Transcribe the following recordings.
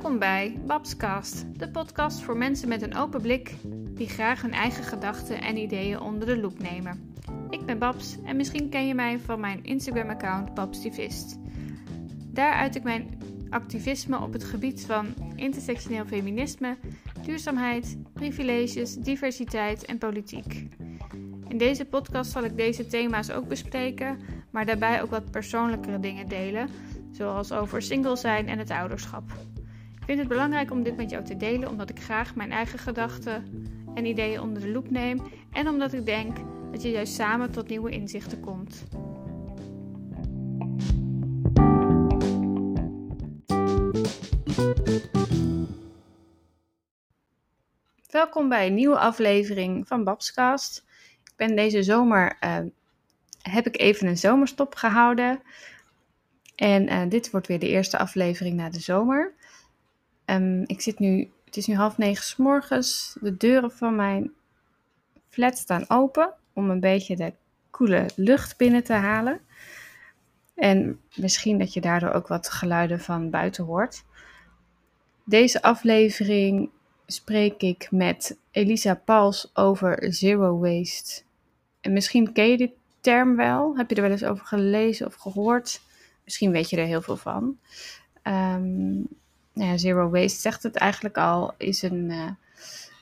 Welkom bij Babscast, de podcast voor mensen met een open blik die graag hun eigen gedachten en ideeën onder de loep nemen. Ik ben Babs en misschien ken je mij van mijn Instagram-account Babstivist. Daar uit ik mijn activisme op het gebied van intersectioneel feminisme, duurzaamheid, privileges, diversiteit en politiek. In deze podcast zal ik deze thema's ook bespreken, maar daarbij ook wat persoonlijkere dingen delen, zoals over single zijn en het ouderschap. Vind het belangrijk om dit met jou te delen, omdat ik graag mijn eigen gedachten en ideeën onder de loep neem en omdat ik denk dat je juist samen tot nieuwe inzichten komt. Welkom bij een nieuwe aflevering van Babscast. Ik ben deze zomer, uh, heb ik even een zomerstop gehouden. En uh, dit wordt weer de eerste aflevering na de zomer. Um, ik zit nu, het is nu half negen s morgens. De deuren van mijn flat staan open om een beetje de koele lucht binnen te halen. En misschien dat je daardoor ook wat geluiden van buiten hoort. Deze aflevering spreek ik met Elisa Pals over zero waste. En misschien ken je dit term wel. Heb je er wel eens over gelezen of gehoord? Misschien weet je er heel veel van. Um, nou ja, zero waste zegt het eigenlijk al, is een, uh,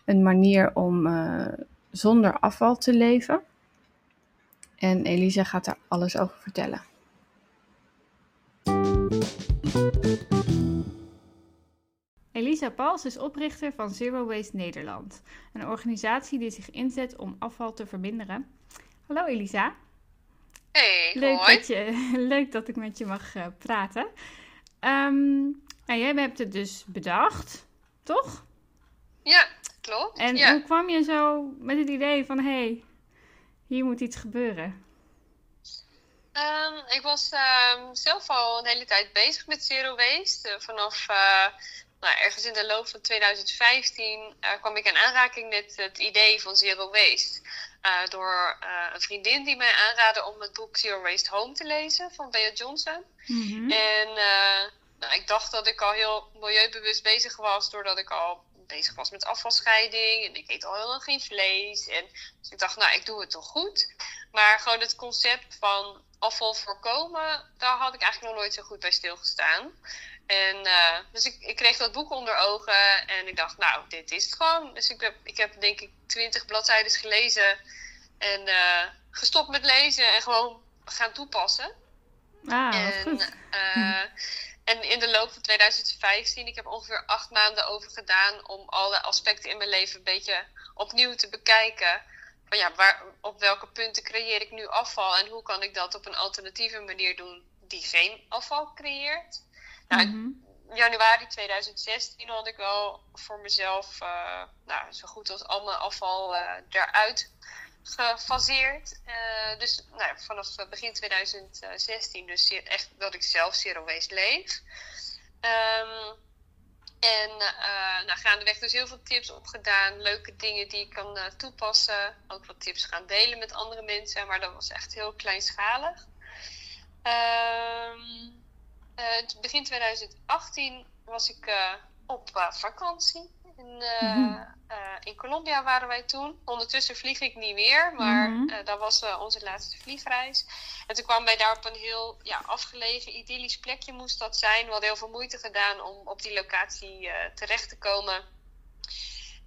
een manier om uh, zonder afval te leven. En Elisa gaat daar alles over vertellen. Elisa Pals is oprichter van Zero Waste Nederland, een organisatie die zich inzet om afval te verminderen. Hallo Elisa. Hey, leuk hoi. Dat je, leuk dat ik met je mag uh, praten. Um, nou, jij hebt het dus bedacht, toch? Ja, klopt. En ja. hoe kwam je zo met het idee van, hé, hey, hier moet iets gebeuren? Um, ik was um, zelf al een hele tijd bezig met Zero Waste. Uh, vanaf uh, nou, ergens in de loop van 2015 uh, kwam ik in aanraking met het idee van Zero Waste. Door een vriendin die mij aanraadde om het boek Zero Waste Home te lezen van Bea Johnson. Mm -hmm. En nou, ik dacht dat ik al heel milieubewust bezig was doordat ik al bezig was met afvalscheiding. En ik eet al heel lang geen vlees. En, dus ik dacht, nou, ik doe het toch goed. Maar gewoon het concept van afval voorkomen, daar had ik eigenlijk nog nooit zo goed bij stilgestaan. En uh, dus ik, ik, kreeg dat boek onder ogen en ik dacht, nou, dit is het gewoon. Dus ik heb, ik heb denk ik twintig bladzijden gelezen en uh, gestopt met lezen en gewoon gaan toepassen. Ah, en, goed. Uh, en in de loop van 2015, ik heb ongeveer acht maanden over gedaan om alle aspecten in mijn leven een beetje opnieuw te bekijken. Van ja, waar, op welke punten creëer ik nu afval en hoe kan ik dat op een alternatieve manier doen die geen afval creëert? Nou, mm -hmm. in januari 2016 had ik wel voor mezelf uh, nou, zo goed als al mijn afval uh, eruit gefaseerd. Uh, dus nou, vanaf begin 2016 dus echt dat ik zelf zero waste leef. Um, en uh, nou, gaandeweg dus heel veel tips opgedaan. Leuke dingen die ik kan toepassen. Ook wat tips gaan delen met andere mensen. Maar dat was echt heel kleinschalig. Uh, begin 2018 was ik op vakantie. In, -hmm. in Colombia waren wij toen. Ondertussen vlieg ik niet meer. Maar mm -hmm. dat was onze laatste vliegreis. En toen kwamen wij daar op een heel ja, afgelegen, idyllisch plekje moest dat zijn. We hadden heel veel moeite gedaan om op die locatie uh, terecht te komen.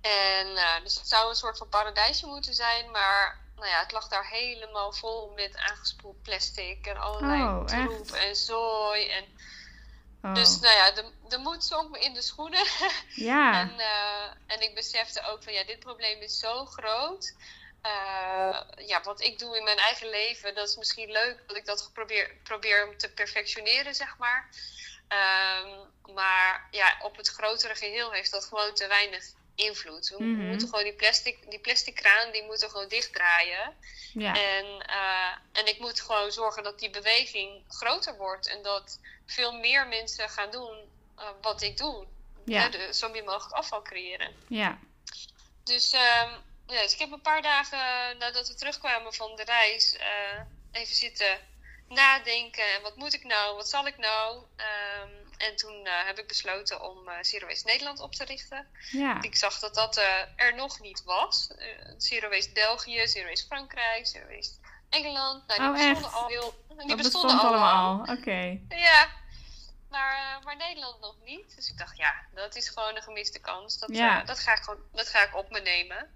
En uh, dus het zou een soort van paradijsje moeten zijn, maar nou ja, het lag daar helemaal vol met aangespoeld plastic en allerlei oh, troep echt? en zooi. En, oh. Dus nou ja, de, de moed zonk me in de schoenen. Ja. en, uh, en ik besefte ook van ja, dit probleem is zo groot. Uh, ja, wat ik doe in mijn eigen leven, dat is misschien leuk dat ik dat probeer, probeer te perfectioneren, zeg maar. Um, maar ja, op het grotere geheel heeft dat gewoon te weinig invloed. We, Mhm. moeten gewoon die plastic, die plastic kraan, die moeten gewoon dichtdraaien. Ja. En, uh, en ik moet gewoon zorgen dat die beweging groter wordt. En dat veel meer mensen gaan doen uh, wat ik doe. Ja. De, zo min mogelijk afval creëren. Ja. Dus, um, ja, dus ik heb een paar dagen nadat we terugkwamen van de reis uh, even zitten nadenken. En wat moet ik nou? Wat zal ik nou? Um, en toen heb ik besloten om Zero Waste Nederland op te richten. Ja. Ik zag dat dat er nog niet was. Zero Waste België, Zero Waste Frankrijk, Zero Waste Engeland. Nou, die Oh, bestonden echt? al heel. Die Dat bestonden bestond allemaal. Oké. Ja, maar, eh, maar Nederland nog niet. Dus ik dacht, ja, dat is gewoon een gemiste kans. Dat, Ja. eh, dat, ga, ik gewoon, dat ga ik op me nemen.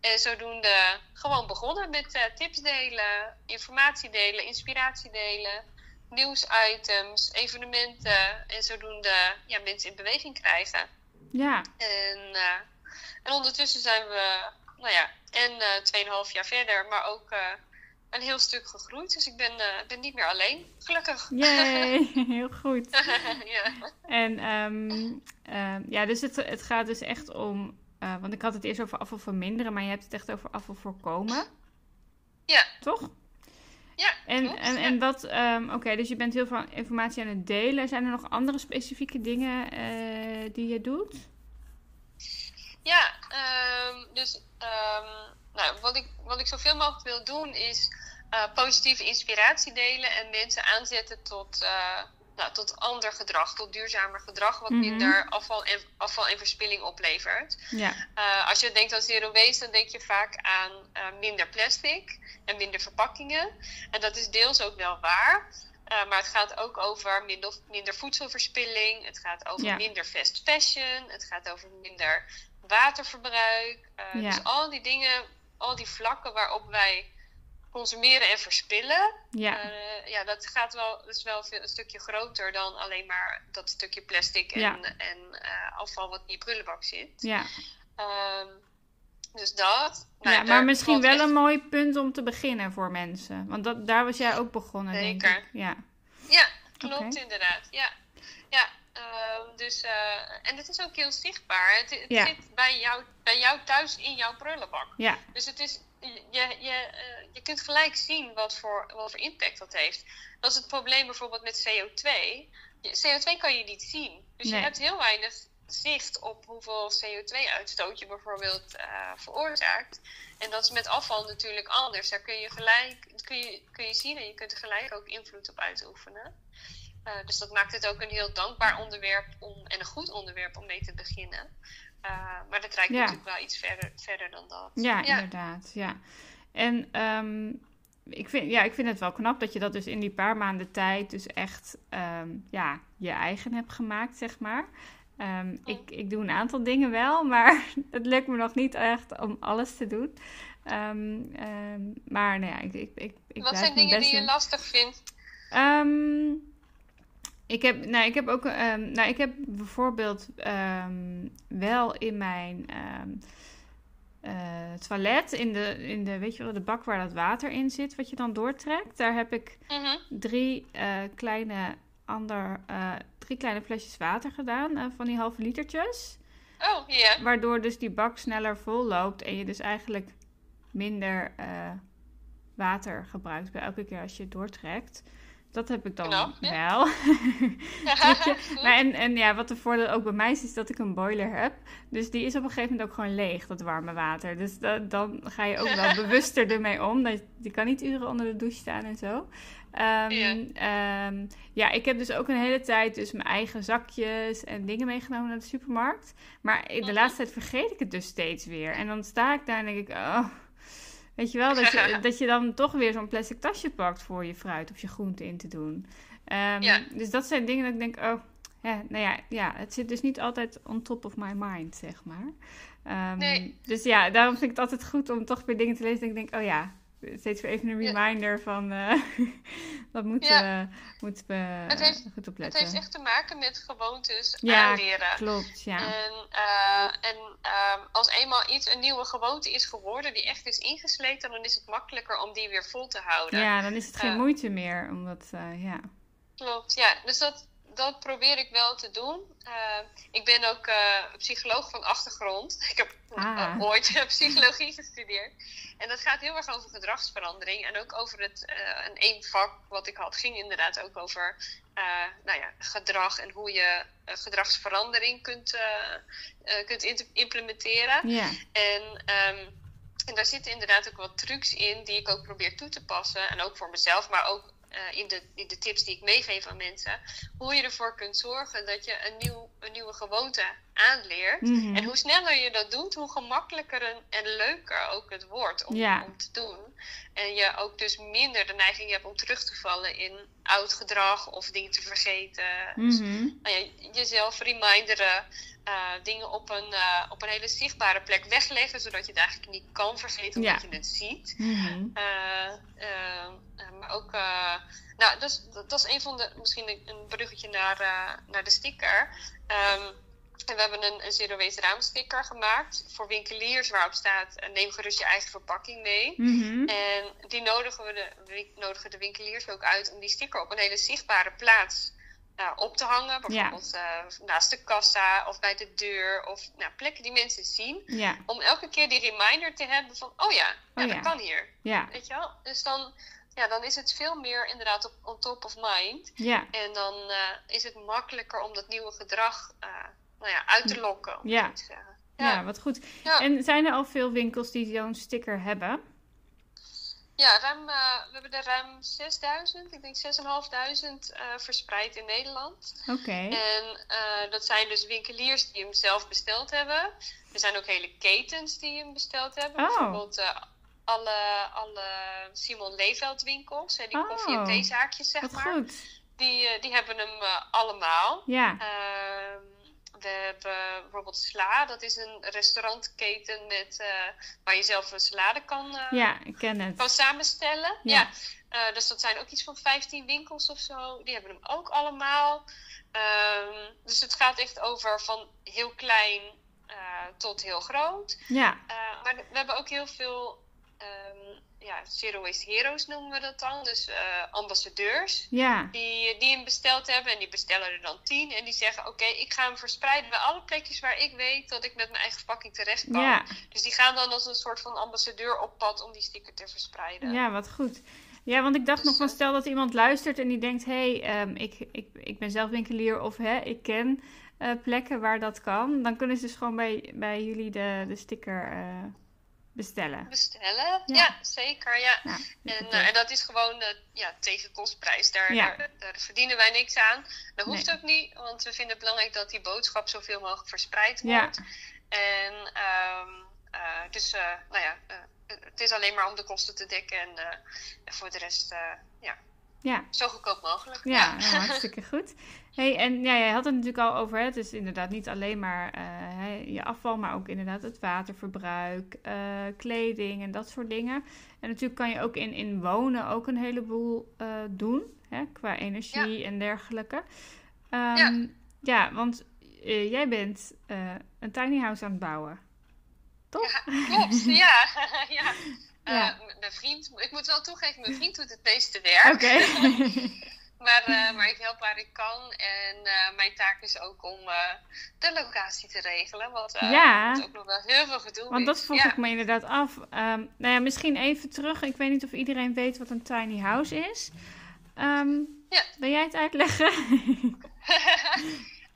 En zodoende gewoon begonnen met eh, tips delen, informatie delen, inspiratie delen, nieuwsitems, evenementen. En zodoende ja, mensen in beweging krijgen. Ja. En, eh, en ondertussen zijn we, nou ja, en eh 2,5 jaar verder, maar ook eh, een heel stuk gegroeid. Dus ik ben, ben niet meer alleen, gelukkig. Yay. Heel goed. ja. En ehm, ehm, ja, dus het, het gaat dus echt om. want ik had het eerst over afval verminderen, maar je hebt het echt over afval voorkomen. Ja. Toch? Ja, En, klopt, en, ja. en wat, ehm, oké, dus je bent heel veel informatie aan het delen. Zijn er nog andere specifieke dingen eh, die je doet? Ja, ehm, dus ehm, nou, wat, ik, wat ik zoveel mogelijk wil doen is eh, positieve inspiratie delen en mensen aanzetten tot, eh, nou, tot ander gedrag, tot duurzamer gedrag, wat Mhm. minder afval en, afval en verspilling oplevert. Ja. Eh, als je denkt aan zero waste, dan denk je vaak aan eh, minder plastic en minder verpakkingen. En dat is deels ook wel waar. Eh, maar het gaat ook over minder, minder voedselverspilling. Het gaat over Ja. minder fast fashion. Het gaat over minder waterverbruik. Ja. Dus al die dingen, al die vlakken waarop wij consumeren en verspillen. Ja. eh, ja, dat gaat wel, dat is wel een stukje groter dan alleen maar dat stukje plastic en, Ja. en eh, afval wat in je prullenbak zit. ja. Ehm, dus dat. Nou, ja, maar misschien wel echt- een mooi punt om te beginnen voor mensen. Want dat, daar was jij ook begonnen, denk Zeker. ik. Ja. Ja, klopt inderdaad. Ja, ja ehm, dus, eh, en het is ook heel zichtbaar. Het, het Ja. zit bij jou, bij jou thuis in jouw prullenbak. Ja. Dus het is, je, je, je, eh, je kunt gelijk zien wat voor, wat voor impact dat heeft. Dat is het probleem bijvoorbeeld met CO2. Je- CO2 kan je niet zien. Dus Nee. je hebt heel weinig zicht op hoeveel CO2-uitstoot je bijvoorbeeld eh, veroorzaakt. En dat is met afval natuurlijk anders. Daar kun je gelijk kun je, kun je zien en je kunt er gelijk ook invloed op uitoefenen. Eh, dus dat maakt het ook een heel dankbaar onderwerp om, en een goed onderwerp om mee te beginnen. Eh, maar dat reikt Ja. natuurlijk wel iets verder, verder dan dat. Ja, inderdaad. Ja. En ehm, ik, vind, ja, ik vind het wel knap dat je dat dus in die paar maanden tijd dus echt ehm, ja, je eigen hebt gemaakt, zeg maar. Ehm, ik, ik doe een aantal dingen wel, maar het lukt me nog niet echt om alles te doen. Maar nou ja, ik, ik, ik, ik Wat zijn dingen best die je lastig vindt? Ik heb, nou, ik heb ook, ehm, nou, ik heb bijvoorbeeld ehm, wel in mijn ehm, eh, toilet, in de, in de, weet je wel, de bak waar dat water in zit, wat je dan doortrekt, daar heb ik Mhm. drie eh, kleine, ander, eh, drie kleine flesjes water gedaan, van die halve litertjes. Oh, ja. Waardoor dus die bak sneller vol loopt en je dus eigenlijk minder water gebruikt bij elke keer als je het doortrekt. Dat heb ik dan Knap, wel. Maar en, en ja, wat de voordeel ook bij mij is, is dat ik een boiler heb. Dus die is op een gegeven moment ook gewoon leeg, dat warme water. Dus da- dan ga je ook wel bewuster ermee om. Dat, die kan niet uren onder de douche staan en zo. Ehm, Ja. ehm, ja, ik heb dus ook een hele tijd dus mijn eigen zakjes en dingen meegenomen naar de supermarkt. Maar in de Mhm. laatste tijd vergeet ik het dus steeds weer. En dan sta ik daar en denk ik, oh... Weet je wel, dat je, dat je dan toch weer zo'n plastic tasje pakt voor je fruit of je groente in te doen. Ehm, Ja. Dus dat zijn dingen dat ik denk, oh, ja, nou ja, ja, het zit dus niet altijd on top of my mind, zeg maar. Ehm, Nee. Dus ja, daarom vind ik het altijd goed om toch weer dingen te lezen. En ik denk, oh ja, steeds weer even een Ja. reminder van, eh dat moeten Ja. we, moeten we Het heeft- goed Het opletten. heeft echt te maken met gewoontes Ja, aanleren. Klopt, ja. En, eh, en ehm, als eenmaal iets een nieuwe gewoonte is geworden, die echt is ingesleten, dan is het makkelijker om die weer vol te houden. Ja, dan is het geen Ja. moeite meer, omdat, eh, ja. Klopt, ja. Dus dat, dat probeer ik wel te doen. Eh, ik ben ook eh, psycholoog van achtergrond. Ik heb Ah. eh, ooit psychologie gestudeerd. En dat gaat heel erg over gedragsverandering. En ook over het, een één vak wat ik had, ging inderdaad ook over nou ja, gedrag en hoe je gedragsverandering kunt, kunt implementeren. En, ehm, en daar zitten inderdaad ook wat trucs in die ik ook probeer toe te passen. En ook voor mezelf, maar ook eh, in, de, in de tips die ik meegeef aan mensen, hoe je ervoor kunt zorgen dat je een, nieuw, een nieuwe gewoonte aanleert. Mhm. En hoe sneller je dat doet, hoe gemakkelijker en, en leuker ook het wordt om, Ja. om te doen. En je ook dus minder de neiging hebt om terug te vallen in oud gedrag of dingen te vergeten. Dus, Mhm. nou ja, jezelf reminderen, eh, dingen op een, eh, op een hele zichtbare plek wegleggen, zodat je het eigenlijk niet kan vergeten omdat Ja. je het ziet. Mhm. Eh, maar ook, nou, dat is, dat is een van de, misschien een, bruggetje naar, naar de sticker. Ehm, en we hebben een, een Zero Waste raamsticker gemaakt voor winkeliers waarop staat: eh, neem gerust je eigen verpakking mee. Mhm. En die nodigen we de, we nodigen de winkeliers ook uit om die sticker op een hele zichtbare plaats eh, op te hangen. Bijvoorbeeld eh, naast de kassa of bij de deur of nou, plekken die mensen zien. Ja, Om elke keer die reminder te hebben van, oh ja, ja, Oh ja. dat kan hier. Weet je wel? Dus dan, ja, dan is het veel meer inderdaad op, on top of mind. ja. En dan eh, is het makkelijker om dat nieuwe gedrag nou ja, uit te lokken. Om Ja. zo te zeggen. Ja, wat goed. Ja. En zijn er al veel winkels die zo'n sticker hebben? Ja, ruim, eh, we hebben er ruim 6000, ik denk 6500 eh verspreid in Nederland. Oké. En eh, dat zijn dus winkeliers die hem zelf besteld hebben. Er zijn ook hele ketens die hem besteld hebben. Oh. Bijvoorbeeld alle, alle Simon Leeveld winkels, hè, die Oh. koffie- en theezaakjes zeg Wat maar. goed. Die, die hebben hem allemaal. Ja. Ehm, we hebben bijvoorbeeld Sla, dat is een restaurantketen met, eh, waar je zelf een salade kan, eh, Ja, ik ken het. kan samenstellen. Ja. Ja. Eh, dus dat zijn ook iets van 15 winkels of zo. Die hebben hem ook allemaal. Ehm, dus het gaat echt over van heel klein tot heel groot. Ja. Maar we hebben ook heel veel ehm, ja, Zero Waste Heroes noemen we dat dan. Dus eh, ambassadeurs Ja. die, die hem besteld hebben. En die bestellen er dan 10. En die zeggen oké, ik ga hem verspreiden bij alle plekjes waar ik weet dat ik met mijn eigen verpakking terecht kan. Ja. Dus die gaan dan als een soort van ambassadeur op pad om die sticker te verspreiden. Ja, wat goed. Ja, want ik dacht Dus, nog van eh, stel dat iemand luistert en die denkt: hé, hey, ehm, ik, ik, ik ben zelf winkelier of hè, ik ken eh, plekken waar dat kan. Dan kunnen ze dus gewoon bij, bij jullie de, de sticker bestellen. bestellen. Ja. Ja, zeker. Ja. Ja, En, supertof. eh, en dat is gewoon eh, ja, tegen kostprijs. Daar, Ja. daar, daar verdienen wij niks aan. Dat hoeft Nee. ook niet, want we vinden het belangrijk dat die boodschap zoveel mogelijk verspreid Ja. wordt. En ehm, eh, dus, eh, nou ja, eh, het is alleen maar om de kosten te dekken en eh, voor de rest, eh, ja, ja. zo goedkoop mogelijk. Ja, nou, hartstikke goed. Hey, en ja, jij had het natuurlijk al over, hè, het is inderdaad niet alleen maar eh, je afval, maar ook inderdaad het waterverbruik, eh, kleding en dat soort dingen. En natuurlijk kan je ook in, in wonen ook een heleboel eh, doen, hè, qua energie en dergelijke. Ehm, ja. Ja. want jij bent een tiny house aan het bouwen. Toch? Ja, klopt, ja. ja. Eh, Ja. mijn vriend, ik moet wel toegeven, mijn vriend doet het meeste werk. Oké. Maar, eh, maar ik help waar ik kan. En eh, mijn taak is ook om de locatie te regelen. Wat, Ja. wat ook nog wel heel veel gedoe Want dat vroeg ja. ik me inderdaad af. Ehm, nou ja, misschien even terug. Ik weet niet of iedereen weet wat een tiny house is. Ehm, Ja. Wil jij het uitleggen?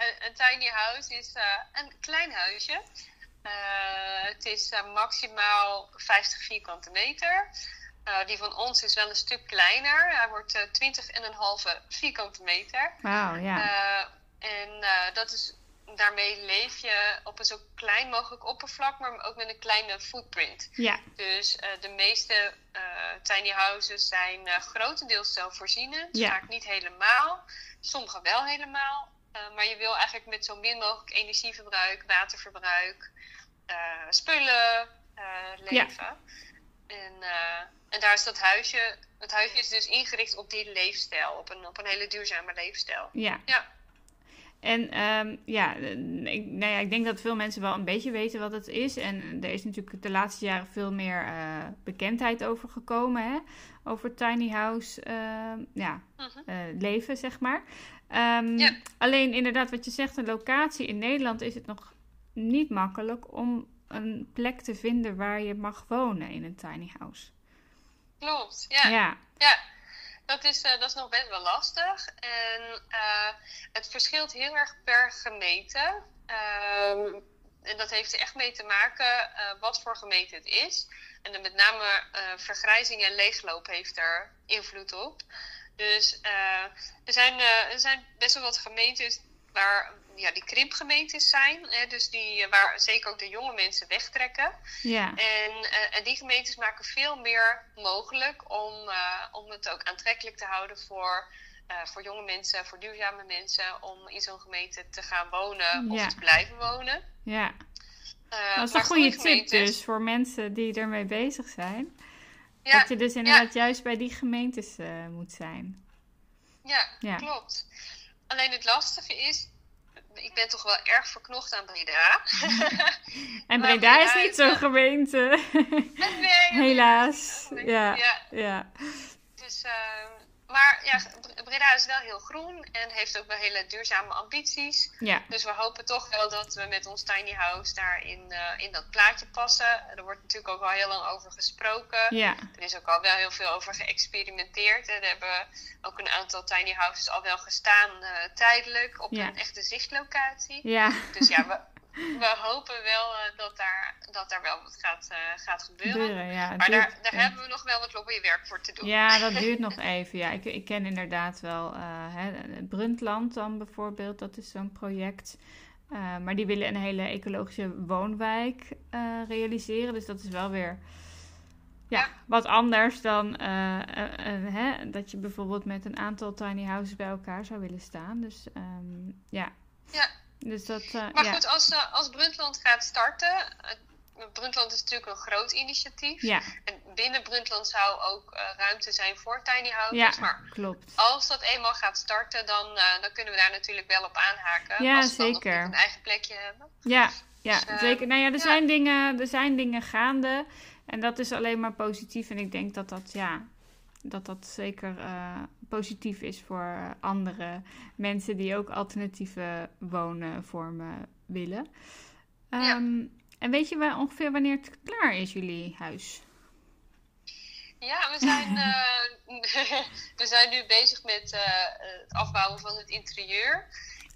een, een tiny house is een klein huisje. Eh, het is eh, maximaal 50 vierkante meter. Eh, die van ons is wel een stuk kleiner. Hij wordt eh 20,5 vierkante meter. Wauw, ja. En dat is, daarmee leef je op een zo klein mogelijk oppervlak, maar ook met een kleine footprint. ja, Dus de meeste tiny houses zijn grotendeels zelfvoorzienend. Ja. Vaak niet helemaal. Sommige wel helemaal. Eh, maar je wil eigenlijk met zo min mogelijk energieverbruik, waterverbruik, eh, spullen eh, leven. En, en daar is dat huisje. Het huisje is dus ingericht op die leefstijl. Op een, op een hele duurzame leefstijl. ja. Ja. En ehm, ja, ik, nou ja, ik denk dat veel mensen wel een beetje weten wat het is. En er is natuurlijk de laatste jaren veel meer bekendheid over gekomen. Hè? Over tiny house ehm, ja, Mhm. leven, zeg maar. Ehm, Ja. Alleen inderdaad, wat je zegt, een locatie in Nederland is het nog niet makkelijk om een plek te vinden waar je mag wonen in een tiny house. Klopt, ja. Ja, Ja, dat is, eh, dat is nog best wel lastig. En eh, het verschilt heel erg per gemeente. Ehm, en dat heeft er echt mee te maken eh, wat voor gemeente het is. En dan met name vergrijzing en leegloop heeft er invloed op. Dus er, zijn, er zijn best wel wat gemeentes waar ja, die krimpgemeentes zijn. Hè, dus die, waar zeker ook de jonge mensen wegtrekken. Ja. En, en die gemeentes maken veel meer mogelijk om, om het ook aantrekkelijk te houden voor voor jonge mensen, voor duurzame mensen, om in zo'n gemeente te gaan wonen of te blijven wonen. Ja. Dat is een goede tip dus voor mensen die ermee bezig zijn. Ja, dat je dus inderdaad juist bij die gemeentes uh, moet zijn. Ja, ja, klopt. Alleen het lastige is, ik ben toch wel erg verknocht aan Breda. en Breda, is niet zo'n gemeente. nee, Helaas. Ja, ja. Dus maar ja, Breda is wel heel groen en heeft ook wel hele duurzame ambities. Ja. Dus we hopen toch wel dat we met ons tiny house daar in, uh, in dat plaatje passen. Er wordt natuurlijk ook al heel lang over gesproken. Ja. Er is ook al wel heel veel over geëxperimenteerd. Er hebben ook een aantal tiny houses al wel gestaan uh, tijdelijk op een echte zichtlocatie. Ja. Dus ja, we, we hopen wel uh, dat, daar, dat daar wel wat gaat, uh, gaat gebeuren. ja, maar daar, daar hebben we nog wel wat lobbywerk voor te doen. Ja, dat duurt nog even. Ja, ik, ik ken inderdaad wel uh, hè, Bruntland dan bijvoorbeeld. Dat is zo'n project. maar die willen een hele ecologische woonwijk realiseren. Dus dat is wel weer ja, ja. wat anders dan hè, dat je bijvoorbeeld met een aantal tiny houses bij elkaar zou willen staan. Dus um, ja. Ja, dus dat, uh, maar goed, als, uh, als Bruntland gaat starten. Uh, Bruntland is natuurlijk een groot initiatief. Ja. En binnen Bruntland zou ook ruimte zijn voor tiny houses. Ja, maar klopt. als dat eenmaal gaat starten, dan, dan kunnen we daar natuurlijk wel op aanhaken. Ja, als we zeker. Dan een eigen plekje hebben. Ja, ja dus, zeker. Nou ja, er, Zijn dingen, er zijn dingen gaande. En dat is alleen maar positief. En ik denk dat dat, ja, dat dat zeker uh, positief is voor andere mensen die ook alternatieve woonvormen willen. Um, ja. En weet je wel ongeveer wanneer het klaar is, jullie huis? Ja, we zijn, uh, we zijn nu bezig met uh, het afbouwen van het interieur.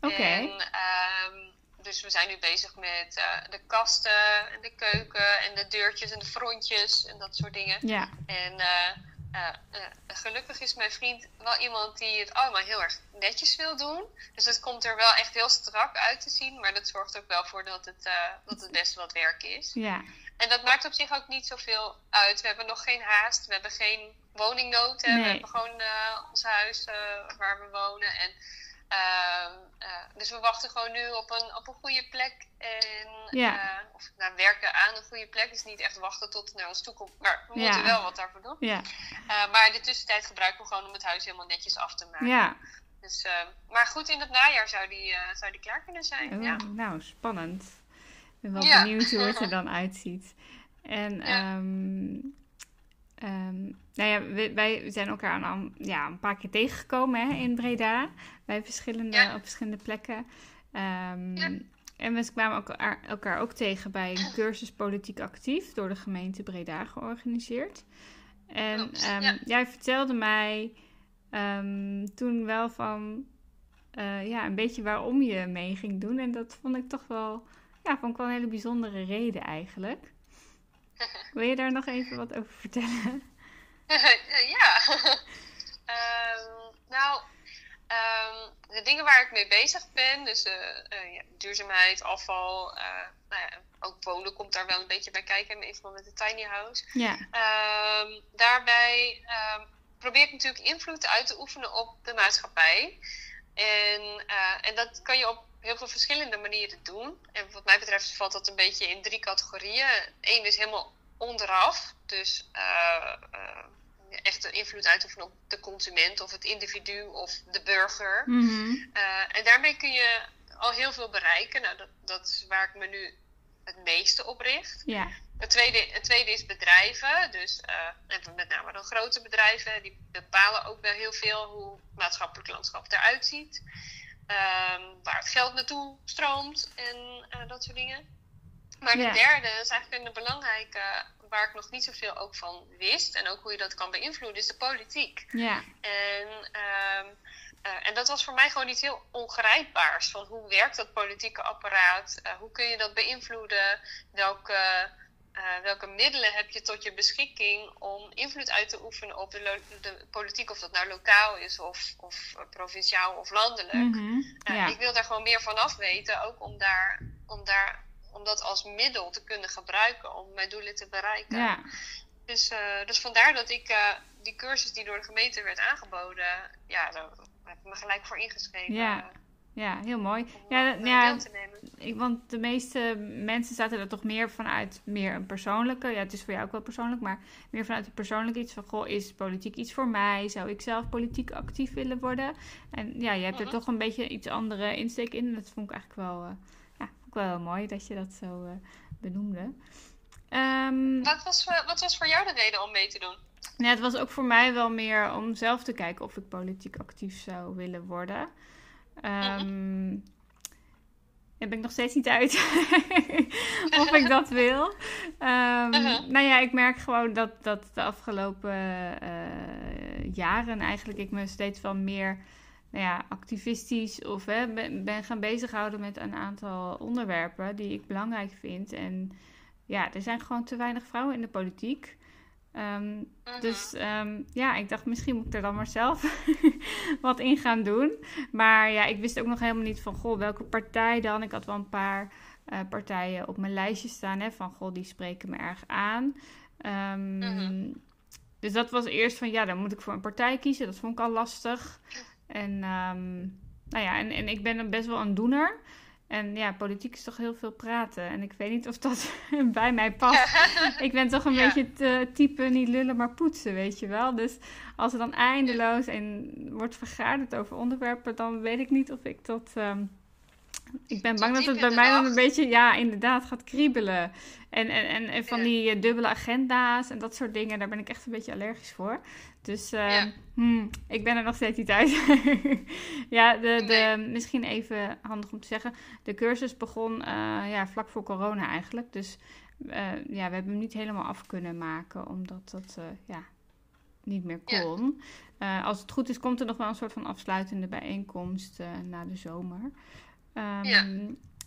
Oké. Okay. Um, dus we zijn nu bezig met uh, de kasten en de keuken en de deurtjes en de frontjes en dat soort dingen. Ja. En uh, uh, gelukkig is mijn vriend wel iemand die het allemaal heel erg netjes wil doen. Dus het komt er wel echt heel strak uit te zien. Maar dat zorgt ook wel voor dat het, uh, dat het best wat werk is. Ja. En dat maakt op zich ook niet zoveel uit. We hebben nog geen haast. We hebben geen woningnood. Nee. We hebben gewoon ons huis waar we wonen. En Uh, uh, dus we wachten gewoon nu op een, op een goede plek. En, ja. uh, of nou, werken aan een goede plek. is niet echt wachten tot het naar ons toe komt. Maar we ja. moeten wel wat daarvoor doen. Ja. maar in de tussentijd gebruiken we gewoon om het huis helemaal netjes af te maken. Ja. Dus, maar goed, in het najaar zou die, zou die klaar kunnen zijn. Oh, ja. Nou, spannend. Ik ben wel benieuwd hoe het er dan uitziet. En um, Um, nou ja, wij, wij, zijn elkaar een, ja, een paar keer tegengekomen hè, in Breda. Bij verschillende, ja. op verschillende plekken. Um, ja. En we kwamen elkaar, elkaar ook tegen bij een cursus Politiek Actief door de gemeente Breda georganiseerd. En um, ja. jij vertelde mij toen wel van uh, ja, een beetje waarom je mee ging doen. En dat vond ik toch wel, ja, vond ik wel een hele bijzondere reden eigenlijk. Wil je daar nog even wat over vertellen? ja. um, nou, um, de dingen waar ik mee bezig ben, dus uh, uh, ja, duurzaamheid, afval, uh, nou ja, ook wonen komt daar wel een beetje bij kijken, in verband met de tiny house. Ja. Um, daarbij probeer ik natuurlijk invloed uit te oefenen op de maatschappij. En, en dat kan je op heel veel verschillende manieren doen. En wat mij betreft valt dat een beetje in drie categorieën. Eén is helemaal onderaf. Dus uh, uh, echt de invloed uitoefenen op de consument of het individu of de burger. Mm -hmm. uh, en daarmee kun je al heel veel bereiken. Nou, dat, dat is waar ik me nu het meeste op richt. Ja. Het, tweede, het tweede is bedrijven. Dus met name dan grote bedrijven. Die bepalen ook wel heel veel hoe het maatschappelijk landschap eruit ziet. Um, waar het geld naartoe stroomt en uh, dat soort dingen. Maar de derde is eigenlijk een belangrijke, waar ik nog niet zoveel ook van wist. En ook hoe je dat kan beïnvloeden, is de politiek. Ja. En, ehm, eh, en dat was voor mij gewoon iets heel ongrijpbaars. Van hoe werkt dat politieke apparaat? Eh, hoe kun je dat beïnvloeden? Welke welke middelen heb je tot je beschikking om invloed uit te oefenen op de, de politiek, of dat nou lokaal is of, of provinciaal of landelijk. Mhm, ja. Ik wil daar gewoon meer van af weten, ook om, daar, om, daar, om dat als middel te kunnen gebruiken om mijn doelen te bereiken. Ja. Dus, dus vandaar dat ik die cursus die door de gemeente werd aangeboden, ja, daar heb ik me gelijk voor ingeschreven. Ja. Ja, heel mooi. Om Ja, ja, ja, deel te nemen. ik, want de meeste mensen zaten er toch meer vanuit meer een persoonlijke. Ja, het is voor jou ook wel persoonlijk, maar meer vanuit het persoonlijke iets van: goh, is politiek iets voor mij? Zou ik zelf politiek actief willen worden? En ja, je hebt er Mhm. toch een beetje iets andere insteek in. En dat vond ik eigenlijk wel, eh, ja, vond ik wel heel mooi dat je dat zo eh, benoemde. Ehm, Wat was, wat was voor jou de reden om mee te doen? ja, het was ook voor mij wel meer om zelf te kijken of ik politiek actief zou willen worden. Daar ben ik nog steeds niet uit of ik dat wil. Uh-huh. Nou ja, ik merk gewoon dat, dat de afgelopen eh, jaren eigenlijk ik me steeds wel meer nou ja, activistisch of hè, ben, ben gaan bezighouden met een aantal onderwerpen die ik belangrijk vind. En ja, er zijn gewoon te weinig vrouwen in de politiek. Ehm, Mhm. dus ehm, ja, ik dacht misschien moet ik er dan maar zelf wat in gaan doen. Maar ja, ik wist ook nog helemaal niet van, goh, welke partij dan. Ik had wel een paar eh, partijen op mijn lijstje staan, hè, van, goh, die spreken me erg aan. Ehm, Mhm. Dus dat was eerst van, ja, dan moet ik voor een partij kiezen. Dat vond ik al lastig. En, nou ja, en, en ik ben best wel een doener. En ja, politiek is toch heel veel praten. En ik weet niet of dat bij mij past. Ik ben toch een Ja. beetje het type niet lullen, maar poetsen, weet je wel. Dus als er dan eindeloos en wordt vergaderd over onderwerpen, dan weet ik niet of ik dat. Ik ben bang dat het bij mij dan een beetje, ja, inderdaad gaat kriebelen. En, en, en, en van die eh, dubbele agenda's en dat soort dingen, daar ben ik echt een beetje allergisch voor. Dus eh, Ja. hmm, ik ben er nog steeds niet uit. ja, de, de, Nee. misschien even handig om te zeggen. De cursus begon eh, ja, vlak voor corona eigenlijk. Dus eh, ja, we hebben hem niet helemaal af kunnen maken, omdat dat ja, niet meer kon. Als het goed is, komt er nog wel een soort van afsluitende bijeenkomst na de zomer. Ehm, Ja.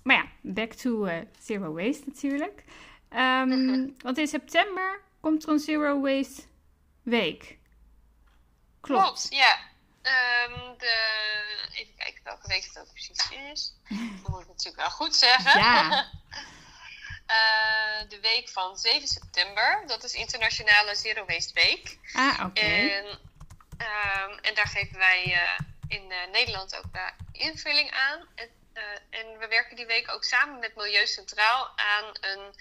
Maar ja, back to eh, zero waste natuurlijk. Ehm, want in september komt er een zero waste week. Klopt. Klopt, ja. Ehm, de, even kijken welke week het ook precies is. Dat moet ik natuurlijk wel goed zeggen. Ja. Eh, de week van 7 september, dat is Internationale Zero Waste Week. Ah, oké. En, en daar geven wij eh, in Nederland ook invulling aan. En, en we werken die week ook samen met Milieu Centraal aan een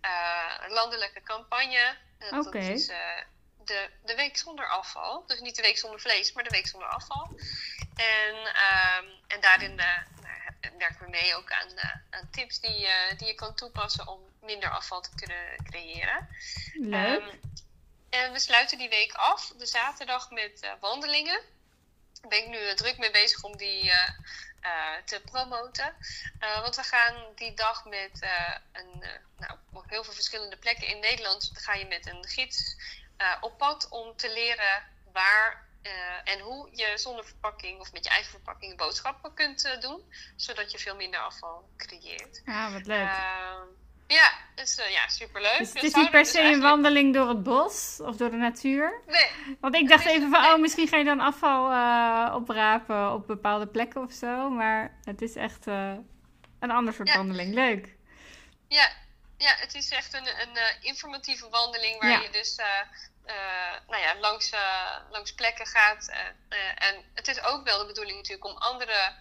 eh, landelijke campagne. Eh, dat is eh, de, de week zonder afval. Dus niet de week zonder vlees, maar de week zonder afval. En, ehm, en daarin eh, nou, werken we mee ook aan, eh, aan tips die, eh, die je kan toepassen om minder afval te kunnen creëren. Leuk. Ehm, en we sluiten die week af, de zaterdag, met eh, wandelingen. Daar ben ik nu eh, druk mee bezig om die eh, eh, te promoten. Eh, want we gaan die dag met eh, een, eh, nou, op heel veel verschillende plekken in Nederland ga je met een gids eh, op pad om te leren waar eh, en hoe je zonder verpakking of met je eigen verpakking boodschappen kunt eh, doen, zodat je veel minder afval creëert. ah, wat leuk. Ehm, ja, dus uh, ja, superleuk. dus het is niet per dus se een wandeling door het bos of door de natuur. Nee, Want ik dacht even van, nee. oh, misschien ga je dan afval eh, oprapen op bepaalde plekken of zo. Maar het is echt eh, een ander soort Ja. wandeling. Leuk. Ja, ja het is echt een, een eh, informatieve wandeling waar Ja. je dus eh, eh, nou ja, langs, eh, langs plekken gaat. eh, eh, en het is ook wel de bedoeling natuurlijk om andere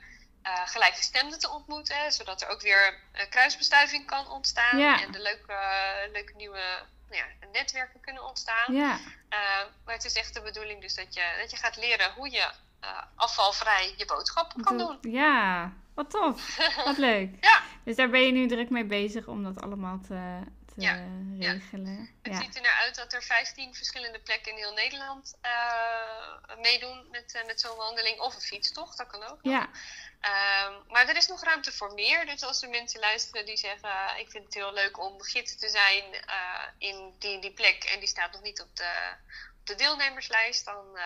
eh, gelijkgestemden te ontmoeten, zodat er ook weer kruisbestuiving kan ontstaan Ja. en de leuke, leuke nieuwe nou ja, netwerken kunnen ontstaan. Ja, Eh, maar het is echt de bedoeling dus dat je, dat je gaat leren hoe je eh, afvalvrij je boodschappen kan Doe- doen. ja. wat tof. Wat leuk. Ja. Dus daar ben je nu druk mee bezig om dat allemaal te, te Ja, ja. Het Ja. ziet er naar uit dat er 15 verschillende plekken in heel Nederland eh, meedoen met, eh, met zo'n wandeling. Of een fietstocht, dat kan ook. nog. Ja, Ehm, maar er is nog ruimte voor meer. Dus als er mensen luisteren die zeggen: "Ah, Ik vind het heel leuk om gids te zijn eh, in die, die plek. en die staat nog niet op de, op de deelnemerslijst, dan eh,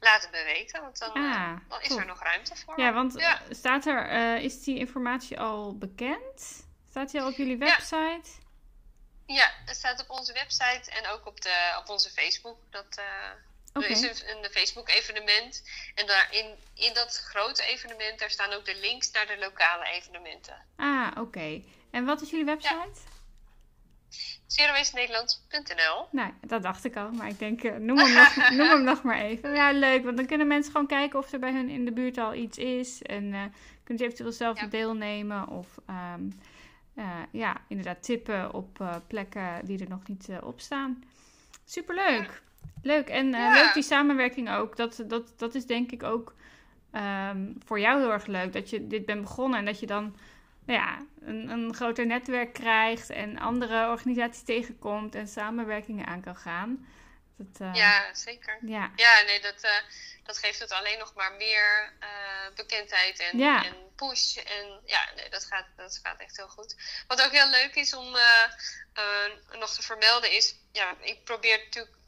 laat het me weten. Want dan, eh, Ah, dan is er nog ruimte voor. ja want Ja. eh, staat er, eh, is die informatie al bekend? Staat die al op jullie website? Ja, het staat op onze website en ook op, de, op onze Facebook. Dat, uh, Er is een, een Facebook-evenement. En daarin, in dat grote evenement, daar staan ook de links naar de lokale evenementen. Ah, oké. En wat is jullie website? zerowastenederland.nl Nou, dat dacht ik al, maar ik denk, uh, noem, hem nog, noem hem nog maar even. Ja, leuk, want dan kunnen mensen gewoon kijken of er bij hun in de buurt al iets is. En uh, kunnen ze eventueel zelf deelnemen of um, uh, ja, inderdaad tippen op plekken die er nog niet op staan. Superleuk. Leuk. En ja. leuk die samenwerking ook. Dat, dat, dat is denk ik ook um, voor jou heel erg leuk. Dat je dit bent begonnen en dat je dan ja, een, een groter netwerk krijgt en andere organisaties tegenkomt en samenwerkingen aan kan gaan. Dat, uh, ja, zeker. Ja, ja nee, dat, uh, dat geeft het alleen nog maar meer uh, bekendheid en, ja. en push. En ja, nee, dat gaat, dat gaat echt heel goed. Wat ook heel leuk is om nog te vermelden is, ja, ik probeer natuurlijk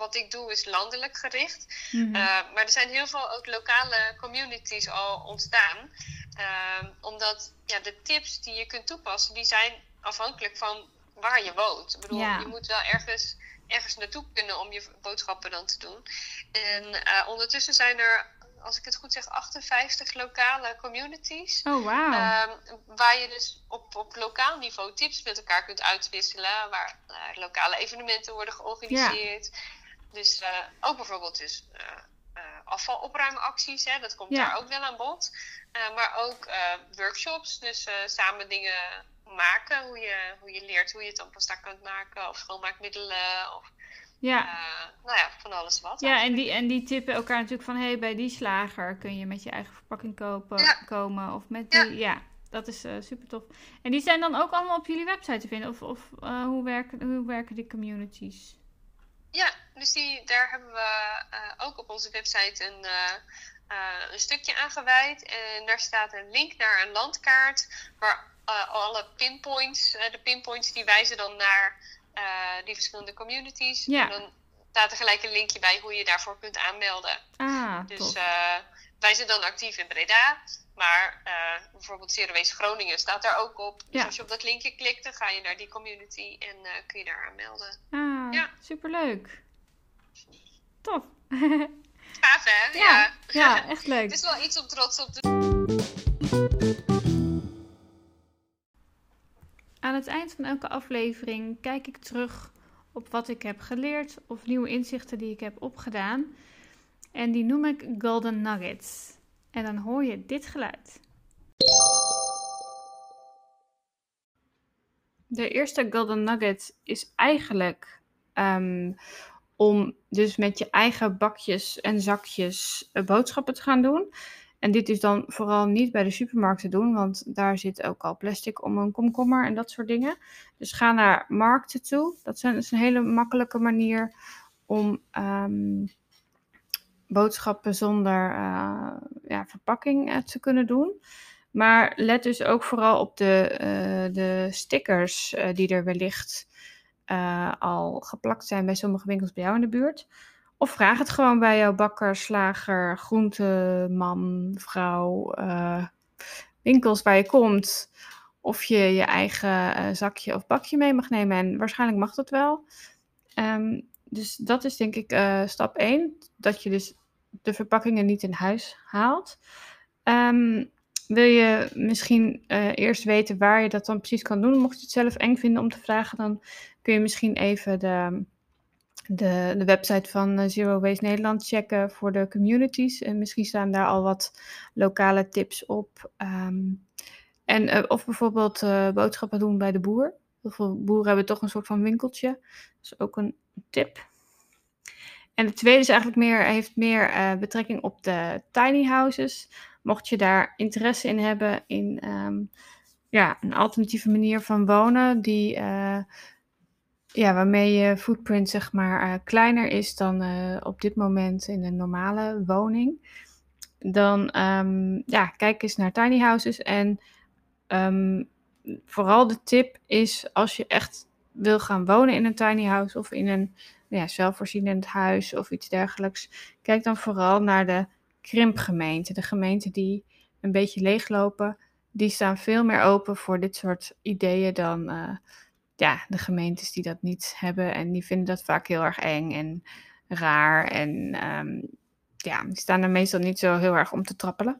wat ik doe is landelijk gericht. Mm -hmm. uh, maar er zijn heel veel ook lokale communities al ontstaan. Uh, omdat ja, de tips die je kunt toepassen, die zijn afhankelijk van waar je woont. Ik bedoel, ja. je moet wel ergens, ergens naartoe kunnen om je boodschappen dan te doen. En uh, ondertussen zijn er als ik het goed zeg, 58 lokale communities. Oh, wow. Um, waar je dus op, op lokaal niveau tips met elkaar kunt uitwisselen. Waar uh, lokale evenementen worden georganiseerd. Dus uh, ook bijvoorbeeld dus, afvalopruimacties, hè, dat komt daar ook wel aan bod. maar ook workshops, dus samen dingen maken. Hoe je, hoe je leert hoe je het pasta kunt maken. Of schoonmaakmiddelen. Of ja. nou ja, van alles wat. Ja, en die, en die tippen elkaar natuurlijk van... hé, hey, bij die slager kun je met je eigen verpakking kopen, ja. komen. Of met die... Ja. ja. Dat is uh, super tof. En die zijn dan ook allemaal op jullie website te vinden? Of, of uh, hoe, werken, hoe werken die communities? Ja, dus die, daar hebben we ook op onze website een, uh, een stukje aan gewijd. En daar staat een link naar een landkaart waar alle pinpoints, de pinpoints die wijzen dan naar die verschillende communities. Ja. En dan staat er gelijk een linkje bij hoe je daarvoor kunt aanmelden. Ah, dus wij zijn dan actief in Breda. Maar uh, bijvoorbeeld Waste Groningen staat daar ook op. Dus als je op dat linkje klikt, dan ga je naar die community en uh, kun je daar aanmelden. Ah, ja. superleuk. Tof. Gaaf hè? Ja, ja. ja echt leuk. Het is wel iets om trots op te Aan het eind van elke aflevering kijk ik terug op wat ik heb geleerd of nieuwe inzichten die ik heb opgedaan. En die noem ik Golden Nuggets. En dan hoor je dit geluid. De eerste Golden Nugget is eigenlijk um, om dus met je eigen bakjes en zakjes boodschappen te gaan doen. En dit is dan vooral niet bij de supermarkt te doen, want daar zit ook al plastic om een komkommer en dat soort dingen. Dus ga naar markten toe. Dat is een hele makkelijke manier om um, boodschappen zonder uh, ja, verpakking uh, te kunnen doen. Maar let dus ook vooral op de, uh, de stickers die er wellicht al geplakt zijn bij sommige winkels bij jou in de buurt. Of vraag het gewoon bij jouw bakker, slager, groenteman, vrouw, winkels waar je komt. Of je je eigen zakje of bakje mee mag nemen. En waarschijnlijk mag dat wel. Um, dus dat is denk ik uh, stap 1. Dat je dus de verpakkingen niet in huis haalt. Um, wil je misschien eerst weten waar je dat dan precies kan doen? Mocht je het zelf eng vinden om te vragen, dan kun je misschien even de, de, de website van Zero Waste Nederland checken voor de communities. En misschien staan daar al wat lokale tips op. Um, en, uh, of bijvoorbeeld uh, boodschappen doen bij de boer. Veel boeren hebben toch een soort van winkeltje. Dat is ook een tip. En de tweede is eigenlijk meer, heeft meer betrekking op de tiny houses. Mocht je daar interesse in hebben in um, ja, een alternatieve manier van wonen, die, ja, waarmee je footprint zeg maar uh, kleiner is dan op dit moment in een normale woning. Dan um, ja, kijk eens naar tiny houses. En um, vooral de tip is als je echt wil gaan wonen in een tiny house of in een ja, zelfvoorzienend huis of iets dergelijks. Kijk dan vooral naar de krimpgemeenten. De gemeenten die een beetje leeglopen, die staan veel meer open voor dit soort ideeën dan uh, ja, de gemeentes die dat niet hebben en die vinden dat vaak heel erg eng en raar. En ehm, ja, die staan er meestal niet zo heel erg om te trappelen.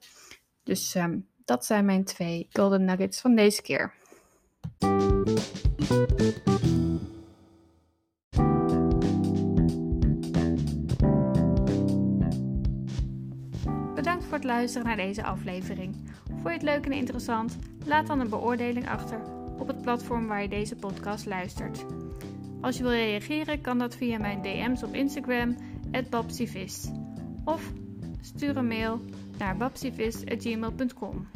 Dus ehm, dat zijn mijn twee golden nuggets van deze keer. Bedankt voor het luisteren naar deze aflevering. Vond je het leuk en interessant? Laat dan een beoordeling achter het platform waar je deze podcast luistert. Als je wil reageren, kan dat via mijn DM's op Instagram, babsivis. Of stuur een mail naar babsivis.gmail.com.